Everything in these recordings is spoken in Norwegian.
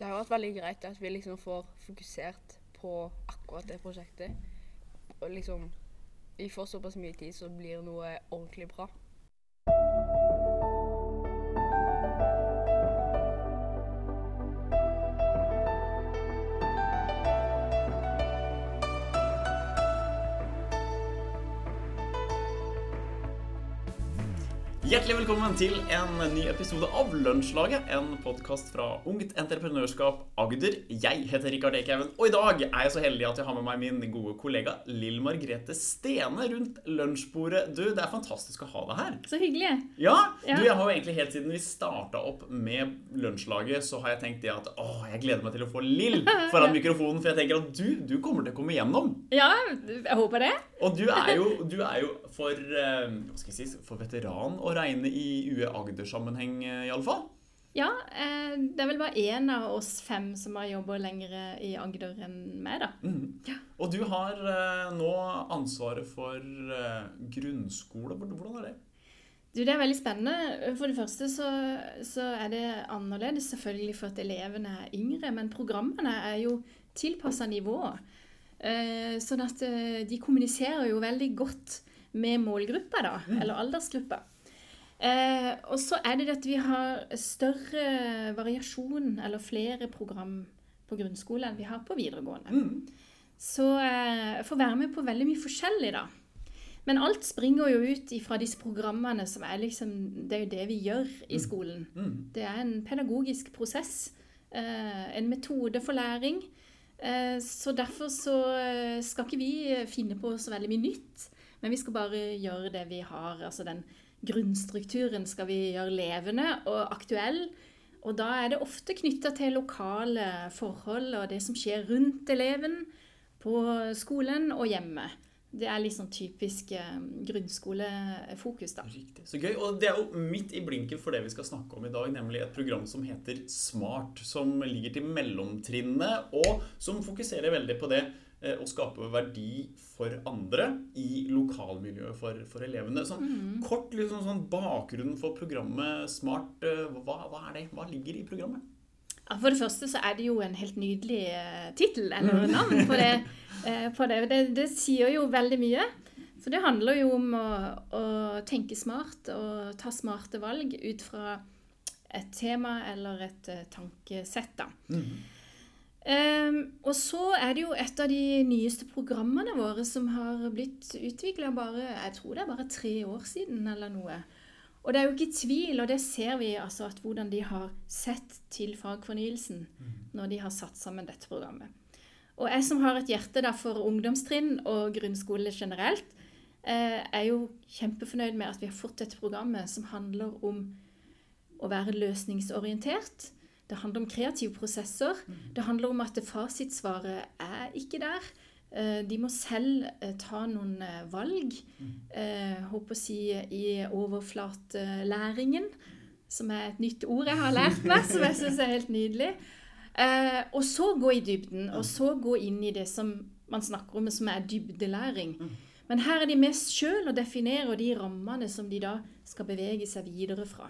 Det har vært veldig greit at vi liksom får fokusert på akkurat det prosjektet. Og liksom Vi får såpass mye tid, så blir noe ordentlig bra. Hjertelig velkommen til en ny episode av Lunsjlaget, en podkast fra Ungt Entreprenørskap Agder. Jeg heter Rikard Ekhaugen, og i dag er jeg så heldig at jeg har med meg min gode kollega Lill Margrethe Stene rundt lunsjbordet. Du, det er fantastisk å ha deg her. Så hyggelig. Ja, Ja. du, jeg har jo egentlig helt siden vi starta opp med Lunsjlaget, så har jeg tenkt det at å, jeg gleder meg til å få Lill foran mikrofonen, for jeg tenker at du, du kommer til å komme igjennom. Ja, jeg håper det. Og du er jo, du er jo for, eh, hva skal jeg si, for veteran å regne i UE Agder-sammenheng, iallfall? i alle fall. Ja, eh, det er vel bare én av oss fem som har jobba lenger i Agder enn meg, da. Mm. Ja. Og du har eh, nå ansvaret for eh, grunnskole. Hvordan er det? Du, Det er veldig spennende. For det første så, så er det annerledes selvfølgelig for at elevene er yngre, men programmene er jo tilpassa nivået. Eh, sånn at eh, de kommuniserer jo veldig godt med målgruppa, da, eller aldersgruppa. Eh, og så er det at vi har større variasjon, eller flere program på grunnskole enn vi har på videregående. Mm. Så eh, får være med på veldig mye forskjellig, da. Men alt springer jo ut fra disse programmene som er liksom Det er jo det vi gjør i skolen. Mhm. Det er en pedagogisk prosess. eh, En metode for læring. Eh, Så derfor så eh, skal ikke vi finne på så veldig mye nytt. Men vi skal bare gjøre det vi har. Altså den grunnstrukturen skal vi gjøre levende og aktuell. Og da er det ofte knytta til lokale forhold og det som skjer rundt eleven på skolen og hjemme. Det er litt sånn typisk eh, grunnskolefokus, da. Riktig. Så gøy. Og det er jo midt i blinken for det vi skal snakke om i dag, nemlig et program som heter Smart, som ligger til mellomtrinnet, og som fokuserer veldig på det å skape verdi for andre i lokalmiljøet for, for elevene. Sånn kort liksom sånn bakgrunnen for programmet Smart, eh, hva, hva er det? Hva ligger i programmet? Ja, For det første så er det jo en helt nydelig uh, tittel, eller navn, på det. eh, på det. Det, det sier jo veldig mye. Så det handler jo om å, å tenke smart og ta smarte valg ut fra et tema eller et eh, tankesett, da. Ehm, og så er det jo et av de nyeste programmene våre som har blitt utvikla bare Jeg tror det er bare tre år siden eller noe. Og det er jo ikke tvil, og det ser vi altså at hvordan de har sett til fagfornyelsen når de har satt sammen dette programmet. Og jeg som har et hjerte da for ungdomstrinn og grunnskole generelt, eh, er jo kjempefornøyd med at vi har fått dette programmet som handler om å være løsningsorientert. Det handler om kreative prosesser. Det handler om at fasitsvaret er ikke der. Eh, De må selv eh, ta noen eh, valg. Eh, håper å si i overflatelæringen, som er et nytt ord jeg har lært meg, som jeg syns er helt nydelig. Og så gå i dybden, og så gå inn i det som man snakker om, som er dybdelæring. Men her er de mest sjøl og definerer de rammene som de da skal bevege seg videre fra.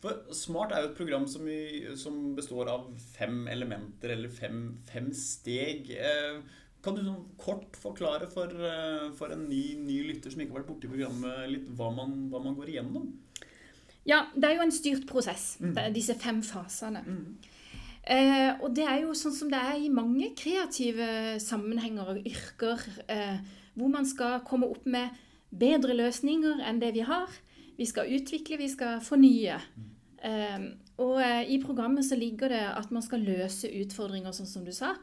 For Smart er jo et program som, i, som består av fem elementer, eller fem, fem steg. Eh, Kan du sånn kort forklare for, eh, for en ny, ny lytter som ikke har vært borti programmet, litt hva man, hva man går igjennom? Ja, det er jo en styrt prosess, er disse fem fasene. Eh, og det er jo sånn som det er i mange kreative sammenhenger og yrker, eh, hvor man skal komme opp med bedre løsninger enn det vi har. Vi skal utvikle, vi skal fornye. Eh, og eh, i programmet så ligger det at man skal løse utfordringer, sånn som du sa,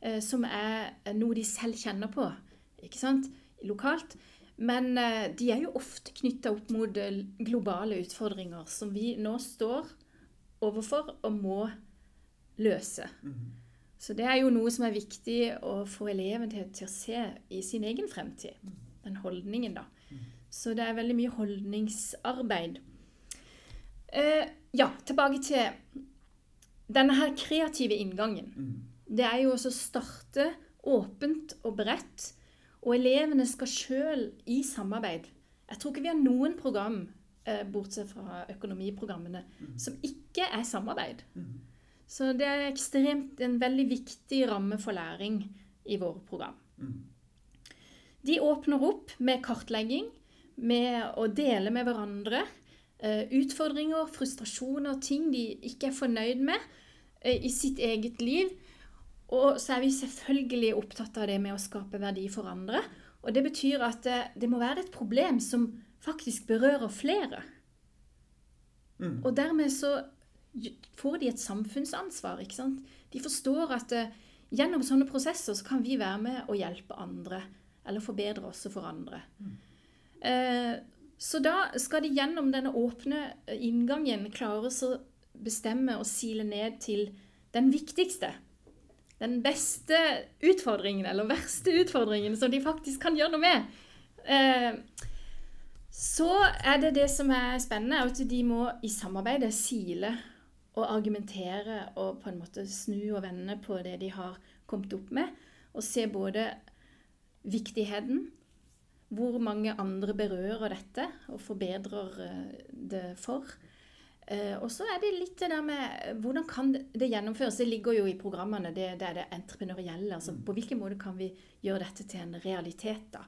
eh, som er noe de selv kjenner på, ikke sant, lokalt. Men eh, de er jo ofte knytta opp mot globale utfordringer som vi nå står overfor og må løse. Så det er jo noe som er viktig å få eleven til, til å se i sin egen fremtid. Den holdningen, da. Så det er veldig mye holdningsarbeid. Eh, ja, tilbake til denne her kreative inngangen. Det er jo også å starte åpent og bredt, og elevene skal sjøl i samarbeid. Jeg tror ikke vi har noen program, eh, bortsett fra økonomiprogrammene, som ikke er samarbeid. Så det er ekstremt en veldig viktig ramme for læring i våre program. De åpner opp med kartlegging, med å dele med hverandre eh, utfordringer, frustrasjoner, ting de ikke er fornøyd med eh, i sitt eget liv. Og så er vi selvfølgelig opptatt av det med å skape verdi for andre. Og det betyr at det, det må være et problem som faktisk berører flere. Og dermed så får de et samfunnsansvar. ikke sant? De forstår at uh, gjennom sånne prosesser så kan vi være med og hjelpe andre. Eller forbedre også for andre. Eh, så da skal de gjennom denne åpne eh, inngangen klare å bestemme og sile ned til den viktigste. Den beste utfordringen, eller verste utfordringen, som de faktisk kan gjøre noe med. Uh, så er det det som er spennende, at de må i samarbeidet sile og argumentere og på en måte snu og vende på det de har kommet opp med. Og se både viktigheten, hvor mange andre berører dette og forbedrer eh, det for. Eh, og så er det litt det der med hvordan kan det gjennomføres. Det ligger jo i programmene, det, det er det entreprenørielle. altså På hvilken måte kan vi gjøre dette til en realitet, da.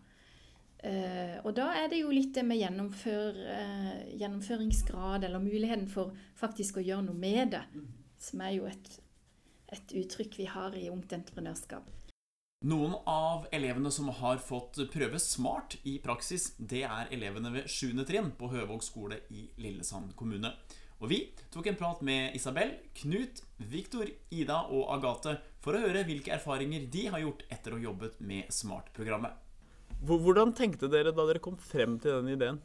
Eh, og da er det jo litt det med gjennomfør, uh, gjennomføringsgrad, eller muligheten for faktisk å gjøre noe med det, som er jo et, et uttrykk vi har i Ungt Entreprenørskap. Noen av elevene som har fått prøve Smart i praksis, det er elevene ved 7. trinn på Høvåg skole i Lillesand kommune. Og vi tok en prat med Isabel, Knut, Viktor, Ida og Agathe for å høre hvilke erfaringer de har gjort etter å ha jobbet med Smart-programmet. Hvordan tenkte dere da dere kom frem til den ideen?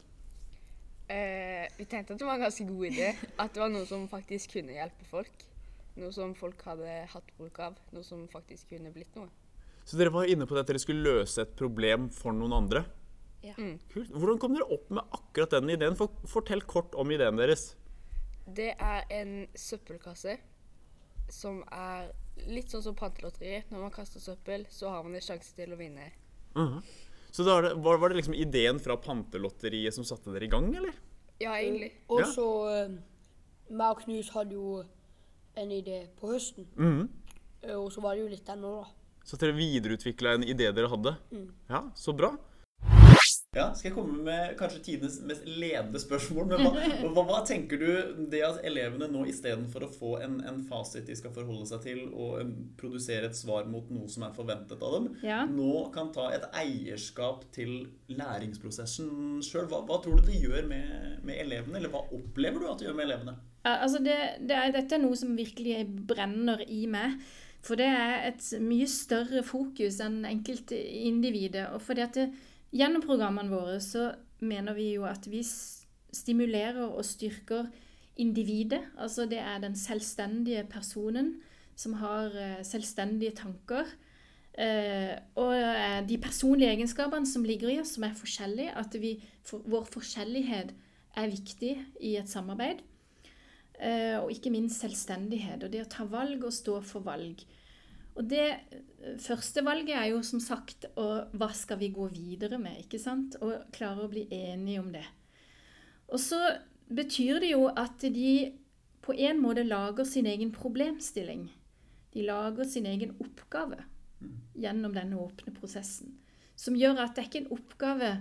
Eh, vi tenkte at det var en ganske god idé. At det var noe som faktisk kunne hjelpe folk. Noe som folk hadde hatt bruk av. Noe som faktisk kunne blitt noe. Så dere var inne på det at dere skulle løse et problem for noen andre? Ja. Mm. Kult. Hvordan kom dere opp med akkurat den ideen? For, fortell kort om ideen deres. Det er en søppelkasse som er litt sånn som pantelotteriet. Når man kaster søppel, så har man en sjanse til å vinne. Så da var det, var, var det liksom ideen fra Pantelotteriet som satte dere i gang, eller? Ja, egentlig. Og så ja. meg og Knut hadde jo en idé på høsten. Mm. Eh, Og så var det jo litt den nå, da. Så dere videreutvikla en idé dere hadde? Ja, så bra. Ja, Skal jeg komme med kanskje tidenes mest ledende spørsmål? Men hva, hva, hva tenker du det at elevene nå istedenfor å få en, en fasit de skal forholde seg til, og em, produsere et svar mot noe som er forventet av dem, Ja. nå kan ta et eierskap til læringsprosessen sjøl? Hva, hva tror du det gjør med, med elevene, eller hva opplever du at det gjør med elevene? Ja, altså det, det er, dette er noe som virkelig brenner i meg. For det er et mye større fokus enn enkeltindividet. Og fordi at det, gjennom programmene våre så mener vi jo at vi stimulerer og styrker individet. Altså det er den selvstendige personen som har eh, selvstendige tanker. Eh, og eh, de personlige egenskapene som ligger i oss, som er forskjellige. At vi, vår forskjellighet er viktig i et samarbeid. Og ikke minst selvstendighet. Og det å ta valg og stå for valg. Og det eh, første valget er jo som sagt hva skal vi gå videre med? ikke sant? Og klare å bli enige om det. Og så betyr det jo at de på en måte lager sin egen problemstilling. De lager sin egen oppgave gjennom denne åpne prosessen. Som gjør at det er ikke en oppgave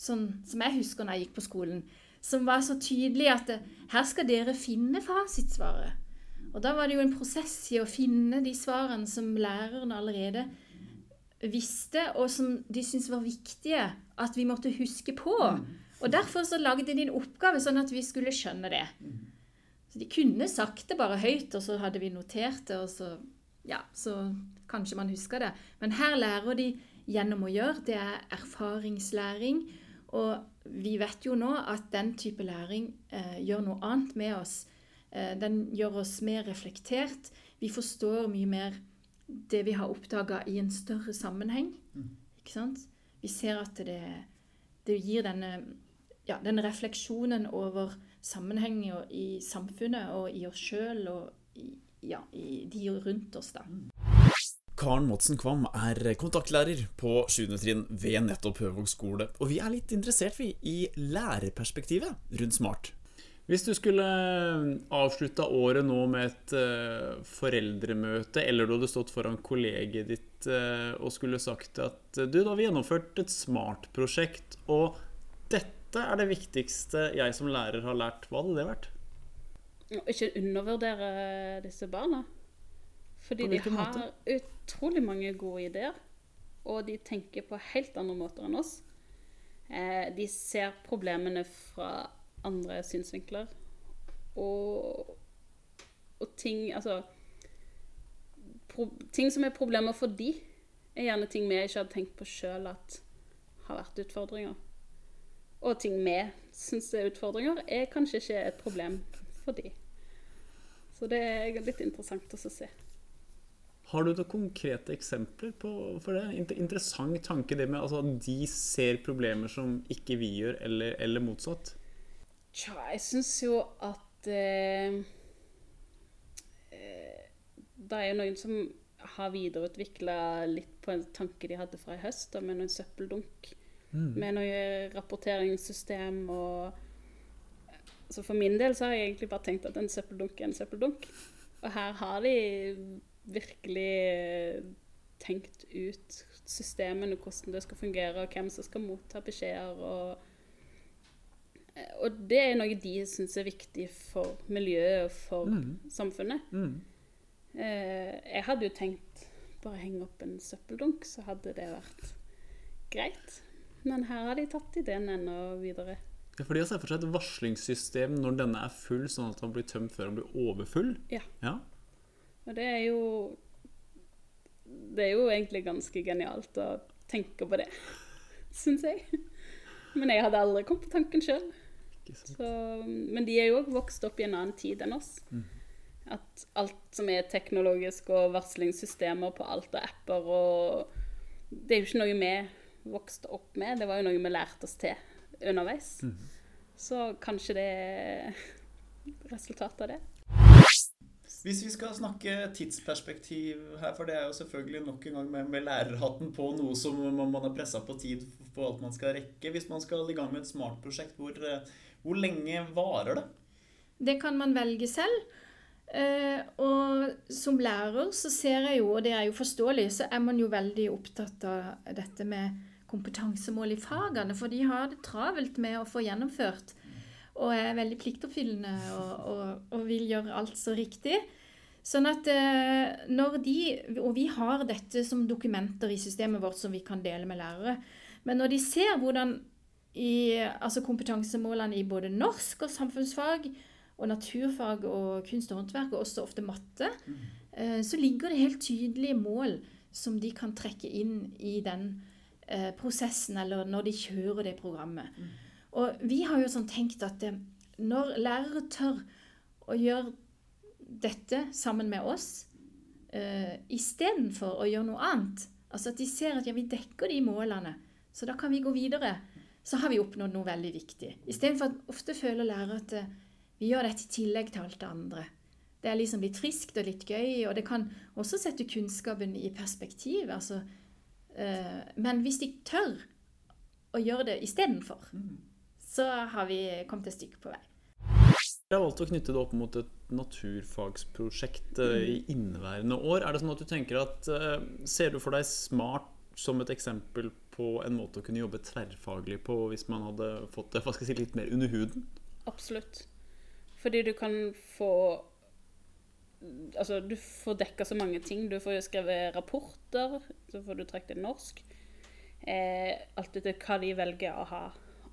sånn som jeg husker når jeg gikk på skolen, som var så tydelig at det, her skal dere finne fasitsvaret. Og da var det jo en prosess i å finne de svarene som læreren allerede visste, og som de syntes var viktige at vi måtte huske på. Og derfor så lagde de en oppgave sånn at vi skulle skjønne det. Så de kunne sagt det bare høyt, og så hadde vi notert det, og så, ja, så kanskje man husker det. Men her lærer de gjennom å gjøre. Det er erfaringslæring. Og vi vet jo nå at den type læring eh, gjør noe annet med oss. Eh, den gjør oss mer reflektert. Vi forstår mye mer det vi har oppdaga i en større sammenheng. Ikke sant? Vi ser at det, det gir denne, ja, denne refleksjonen over sammenhenger i samfunnet og i oss sjøl og i, ja, i de rundt oss, da. Karen Madsen Kvam er kontaktlærer på 7. trinn ved nettopp Høvåg skole. Og vi er litt interessert vi, i lærerperspektivet rundt Smart. Hvis du skulle avslutta året nå med et uh, foreldremøte, eller du hadde stått foran kollegiet ditt uh, og skulle sagt at eh, du, da har vi gjennomført et smart-prosjekt, og dette er det viktigste jeg som lærer har lært, hva hadde det vært? Ikke undervurdere disse barna. Fordi de har måte? utrolig mange gode ideer. Og de tenker på helt andre måter enn oss. Eh, de ser problemene fra andre synsvinkler. Og, og ting Altså pro, Ting som er problemer for de, er gjerne ting vi ikke hadde tenkt på sjøl at har vært utfordringer. Og ting vi syns er utfordringer, er kanskje ikke et problem for de. Så det er litt interessant å se. Har du noen konkrete eksempler på, for det? Inter interessant tanke det med altså, at de ser problemer som ikke vi gjør, eller, eller motsatt. Tja, jeg syns jo at eh, eh, Det er jo noen som har videreutvikla litt på en tanke de hadde fra i høst, da, med noen søppeldunk. Med noe rapporteringssystem og Så for min del så har jeg egentlig bare tenkt at en søppeldunk er en søppeldunk. Og her har de virkelig eh, tenkt ut systemene, hvordan det skal fungere, og hvem som skal motta beskjeder. og og det er noe de syns er viktig for miljøet og for samfunnet. Mm. Eh, jeg hadde jo tenkt bare henge opp en søppeldunk, så hadde det vært greit. Men her har de tatt ideen enda videre. Ja, for de har sett for seg et varslingssystem når denne er full, sånn at den blir tømt før den blir overfull. Ja. Ja. Og det er jo Det er jo egentlig ganske genialt å tenke på det, syns jeg. Men jeg hadde aldri kommet på tanken sjøl. Sant? Men de er jo òg vokst opp i en annen tid enn oss. At alt som er teknologisk og varslingssystemer på alt av apper og Det er jo ikke noe vi vokste opp med, det var jo noe vi lærte oss til underveis. Så kanskje det er resultatet av det. Hvis vi skal snakke tidsperspektiv her, for det er jo selvfølgelig nok en gang med, med lærerhatten på noe som man man er pressa på tid på alt man skal rekke. Hvis man skal i gang med et smartprosjekt, hvor, eh, hvor lenge varer det? Det kan man velge selv. Eh, og som lærer så ser jeg jo, og det er jo forståelig, så er man jo veldig opptatt av dette med kompetansemål i fagene, for de har det travelt med å få gjennomført. Og er veldig pliktoppfyllende og, og, og vil gjøre alt så riktig. Sånn at eh, når de Og vi har dette som dokumenter i systemet vårt som vi kan dele med lærere. Men når de ser hvordan i, altså kompetansemålene i både norsk og samfunnsfag og naturfag og kunst og håndverk, og også ofte matte, mm. så ligger det helt tydelige mål som de kan trekke inn i den eh, prosessen, eller når de kjører det programmet. Og vi har jo sånn tenkt at eh, når lærere tør å gjøre dette sammen med oss, uh, istedenfor å gjøre noe annet, altså at de ser at ja, vi dekker de målene, så da kan vi gå videre, så har vi oppnådd noe veldig viktig. Istedenfor at ofte føler lærere at eh, vi gjør dette i tillegg til alt det andre. Det er liksom litt friskt og litt gøy, og det kan også sette kunnskapen i perspektiv. Altså, øh, men hvis de tør å gjøre det istedenfor, så har vi kommet et stykke på vei. Jeg har valgt å knytte det opp mot et naturfagsprosjekt eh, i inneværende år. Er det sånn at du tenker at Ser du for deg smart som et eksempel på en måte å kunne jobbe tverrfaglig på hvis man hadde fått det hva skal jeg si, litt mer under huden? Absolutt. Fordi du kan få Altså, du får dekka så mange ting. Du får jo skrevet rapporter, så får du trukket inn norsk. Eh, alt etter hva de velger å ha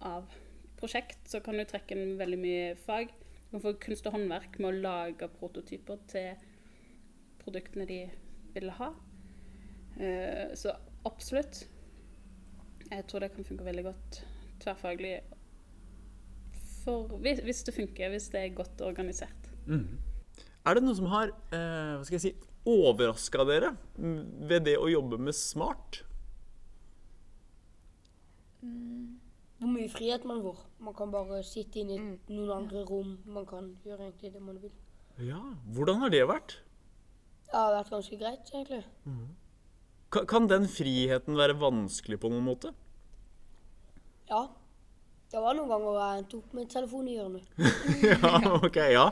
av prosjekt, så kan du trekke inn veldig mye fag. Du kan få kunst og håndverk med å lage prototyper til produktene de vil ha. Eh, så absolutt. Jeg tror det kan funke veldig godt tverrfaglig. For hvis, hvis det funker, hvis det er godt organisert. Er det noe som har eh, hva skal jeg si, overraska dere ved det å jobbe med smart? Hvor mye frihet man får. Man kan bare sitte inne i noen andre rom. Man kan gjøre egentlig det man vil. Ja, Hvordan har det vært? Det har vært ganske greit, egentlig. Ka- Kan den friheten være vanskelig på noen måte? Ja. Det var noen ganger jeg endte opp med telefonen i hjørnet. ja, ok, ja.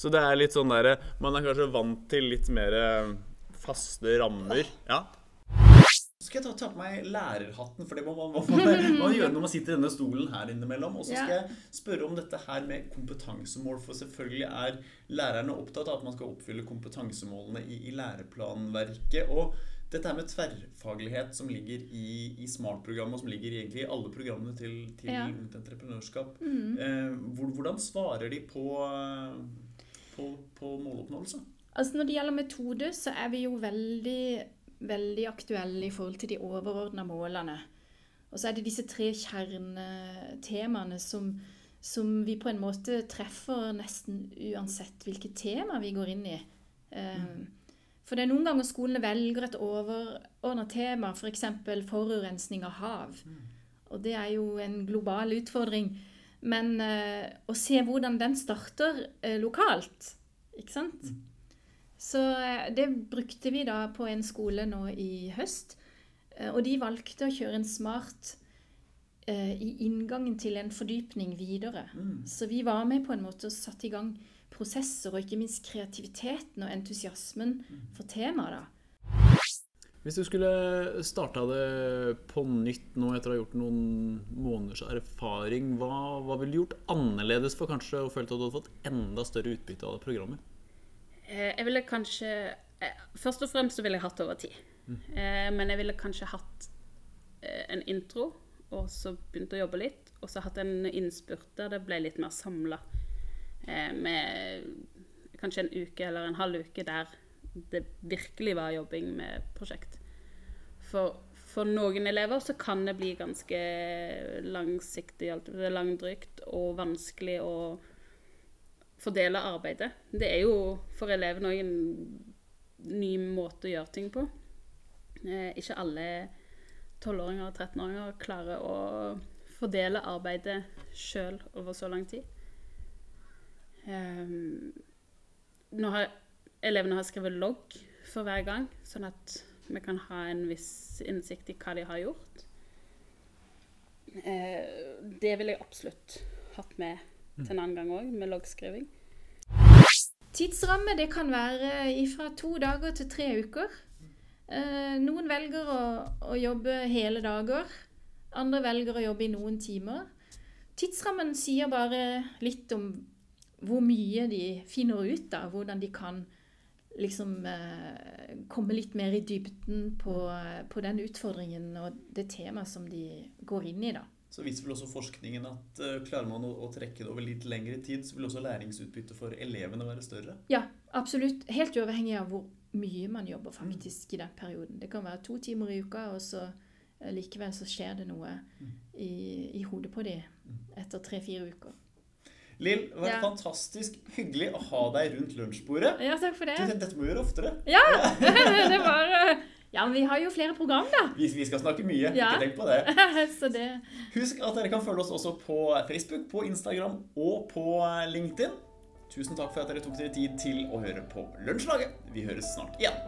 Så det er litt sånn derre Man er kanskje vant til litt mer eh, faste rammer. Ja. Skal jeg ta, ta på meg lærerhatten, for det må man, må man, man gjøre når man sitter i denne stolen her innimellom. Og så skal jeg spørre om dette her med kompetansemål, for selvfølgelig er lærerne opptatt av at man skal oppfylle kompetansemålene i, i læreplanverket. Og dette her med tverrfaglighet som ligger i, i Smart-programmet, og som ligger egentlig i alle programmene til, til Ja. Ungt Entreprenørskap. Eh, hvor, hvordan svarer de på, eh, på, på måloppnåelse? Altså Når det gjelder metode, så er vi jo veldig, veldig aktuelle i forhold til de overordna målene. Og så er det disse tre kjernetemaene som, som vi på en måte treffer nesten uansett hvilket tema vi går inn i. Eh, For det er noen ganger skolene velger et overordna tema, f.eks. For forurensning av hav. Og det er jo en global utfordring. Men eh, å se hvordan den starter eh, lokalt, ikke sant? Så eh, det brukte vi da på en skole nå i høst. Og de valgte å kjøre en smart i inngangen til en fordypning videre. Så vi var med på en måte og satte i gang prosesser, og ikke minst kreativiteten og entusiasmen for temaet. da. Hvis du skulle starta det på nytt nå etter å ha gjort noen måneders erfaring, hva, hva ville du gjort annerledes for kanskje å føle at du hadde fått enda større utbytte av det programmet? Eh, Jeg ville kanskje eh, Først og fremst så ville jeg hatt over tid. Mm. Men jeg ville kanskje hatt eh, en intro, og så begynt å jobbe litt. Og så hatt en innspurt der det ble litt mer samla. Med kanskje en uke eller en halv uke der det virkelig var jobbing med prosjekt. For, for noen elever så kan det bli ganske langsiktig, langdrygt og vanskelig å fordele arbeidet. Det er jo for elevene òg en ny måte å gjøre ting på. Eh, ikke alle 12-åringer og 13-åringer klarer å fordele arbeidet sjøl over så lang tid. Ehm, nå har elevene har skrevet logg for hver gang, sånn at vi kan ha en viss innsikt i hva de har gjort. Eh, det ville jeg absolutt hatt med til en annen gang òg, med loggskriving. Tidsramme det kan være fra to dager til tre uker. Eh, noen velger å, å jobbe hele dager. Andre velger å jobbe i noen timer. Tidsrammen sier bare litt om hvor mye de finner ut av. Hvordan de kan liksom eh, komme litt mer i dybden på, på den utfordringen og det temaet som de går inn i, da. Så viser vel også forskningen at uh, klarer man å, å trekke det over litt lengre tid, så vil også læringsutbyttet for elevene være større. Ja, absolutt. Helt uavhengig av hvor mye man jobber faktisk i den perioden. Det kan være to timer i uka, og så eh, likevel så skjer det noe i, i hodet på de etter tre-fire uker. Lill, det har vært Ja. fantastisk hyggelig å ha deg rundt lunsjbordet. Ja, takk for det. Du, det. dette må vi gjøre oftere. Ja, det var eh, Ja, men vi har jo flere program, da. Vi, vi skal snakke mye. Ja. Ikke tenk på det. Så det Husk at dere kan følge oss også på Facebook, på Instagram og på LinkedIn. Tusen takk for at dere tok dere tid til å høre på Lunsjlaget. Vi høres snart igjen.